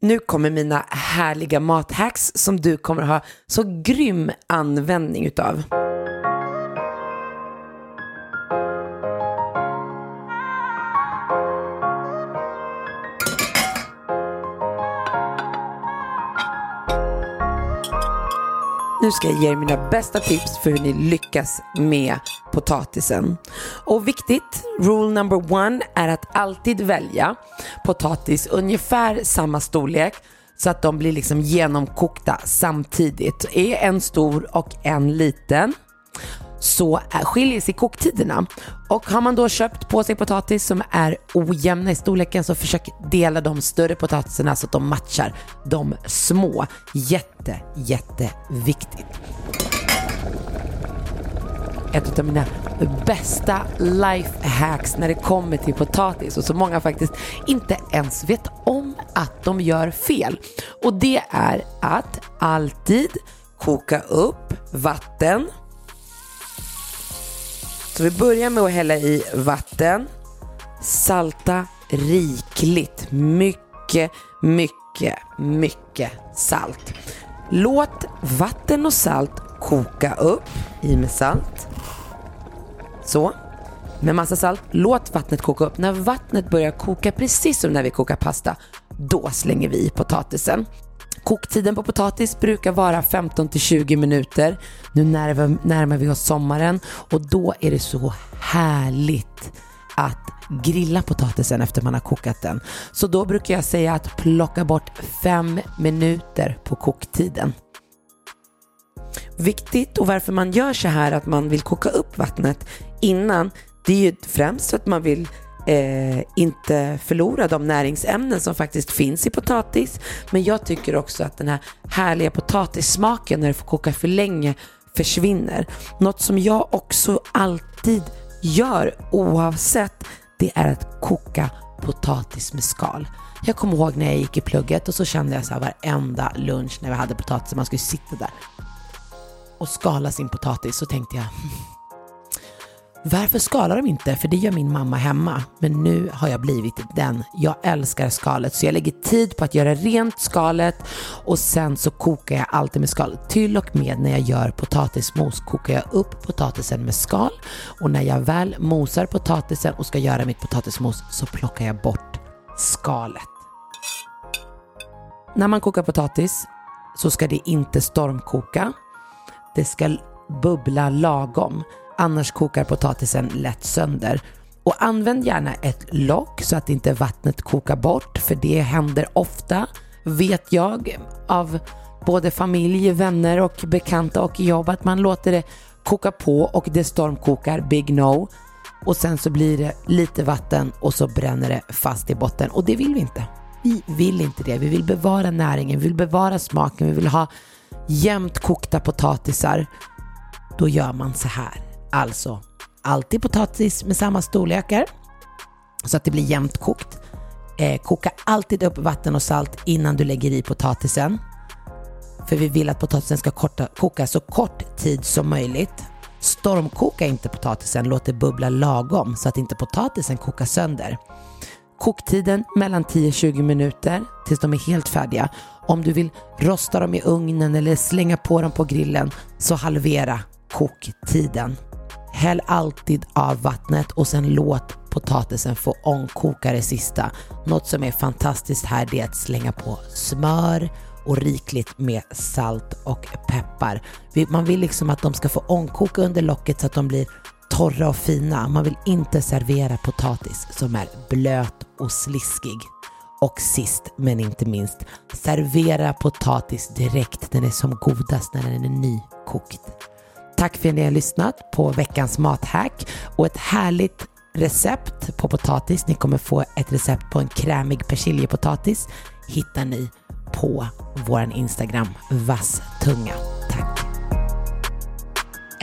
Nu kommer mina härliga mathacks som du kommer ha så grym användning utav. Nu ska jag ge er mina bästa tips för hur ni lyckas med potatisen. Och viktigt, rule number one är att alltid välja potatis ungefär samma storlek så att de blir liksom genomkokta samtidigt. Är en stor och en liten så skiljer sig koktiderna. Och har man då köpt på sig potatis som är ojämna i storleken så försök dela de större potatisarna så att de matchar de små. Jätte, jätteviktigt. Ett av mina bästa lifehacks när det kommer till potatis och så många faktiskt inte ens vet om att de gör fel. Och det är att alltid koka upp vatten så vi börjar med att hälla i vatten. Salta rikligt. Mycket, mycket, mycket salt. Låt vatten och salt koka upp. I med salt. Så. Med massa salt. Låt vattnet koka upp. När vattnet börjar koka, precis som när vi kokar pasta, då slänger vi i potatisen. Koktiden på potatis brukar vara 15 till 20 minuter. Nu närmar, närmar vi oss sommaren och då är det så härligt att grilla potatisen efter man har kokat den. Så då brukar jag säga att plocka bort 5 minuter på koktiden. Viktigt och varför man gör så här att man vill koka upp vattnet innan, det är ju främst för att man vill eh, inte förlora de näringsämnen som faktiskt finns i potatis. Men jag tycker också att den här härliga potatissmaken när det får koka för länge försvinner. Något som jag också alltid gör oavsett, det är att koka potatis med skal. Jag kommer ihåg när jag gick i plugget och så kände jag så här varenda lunch när vi hade potatis, man skulle sitta där och skala sin potatis så tänkte jag hmm, varför skalar de inte? För det gör min mamma hemma. Men nu har jag blivit den. Jag älskar skalet så jag lägger tid på att göra rent skalet och sen så kokar jag alltid med skal. Till och med när jag gör potatismos kokar jag upp potatisen med skal och när jag väl mosar potatisen och ska göra mitt potatismos så plockar jag bort skalet. När man kokar potatis så ska det inte stormkoka. Det ska bubbla lagom, annars kokar potatisen lätt sönder. Och använd gärna ett lock så att inte vattnet kokar bort, för det händer ofta, vet jag, av både familj, vänner och bekanta och jobb, att man låter det koka på och det stormkokar, big no. Och sen så blir det lite vatten och så bränner det fast i botten och det vill vi inte. Vi vill inte det. Vi vill bevara näringen, vi vill bevara smaken, vi vill ha jämnt kokta potatisar. Då gör man så här. Alltså, alltid potatis med samma storlekar så att det blir jämnt kokt. Eh, koka alltid upp vatten och salt innan du lägger i potatisen. För vi vill att potatisen ska korta, koka så kort tid som möjligt. Stormkoka inte potatisen, låt det bubbla lagom så att inte potatisen kokar sönder. Koktiden mellan 10-20 minuter tills de är helt färdiga. Om du vill rosta dem i ugnen eller slänga på dem på grillen så halvera koktiden. Häll alltid av vattnet och sen låt potatisen få ångkoka det sista. Något som är fantastiskt här det är att slänga på smör och rikligt med salt och peppar. Man vill liksom att de ska få ångkoka under locket så att de blir torra och fina. Man vill inte servera potatis som är blöt och sliskig. Och sist men inte minst, servera potatis direkt när den är som godast, när den är nykokt. Tack för att ni har lyssnat på veckans mathack och ett härligt recept på potatis. Ni kommer få ett recept på en krämig persiljepotatis. Hittar ni på vår Instagram, vasstunga.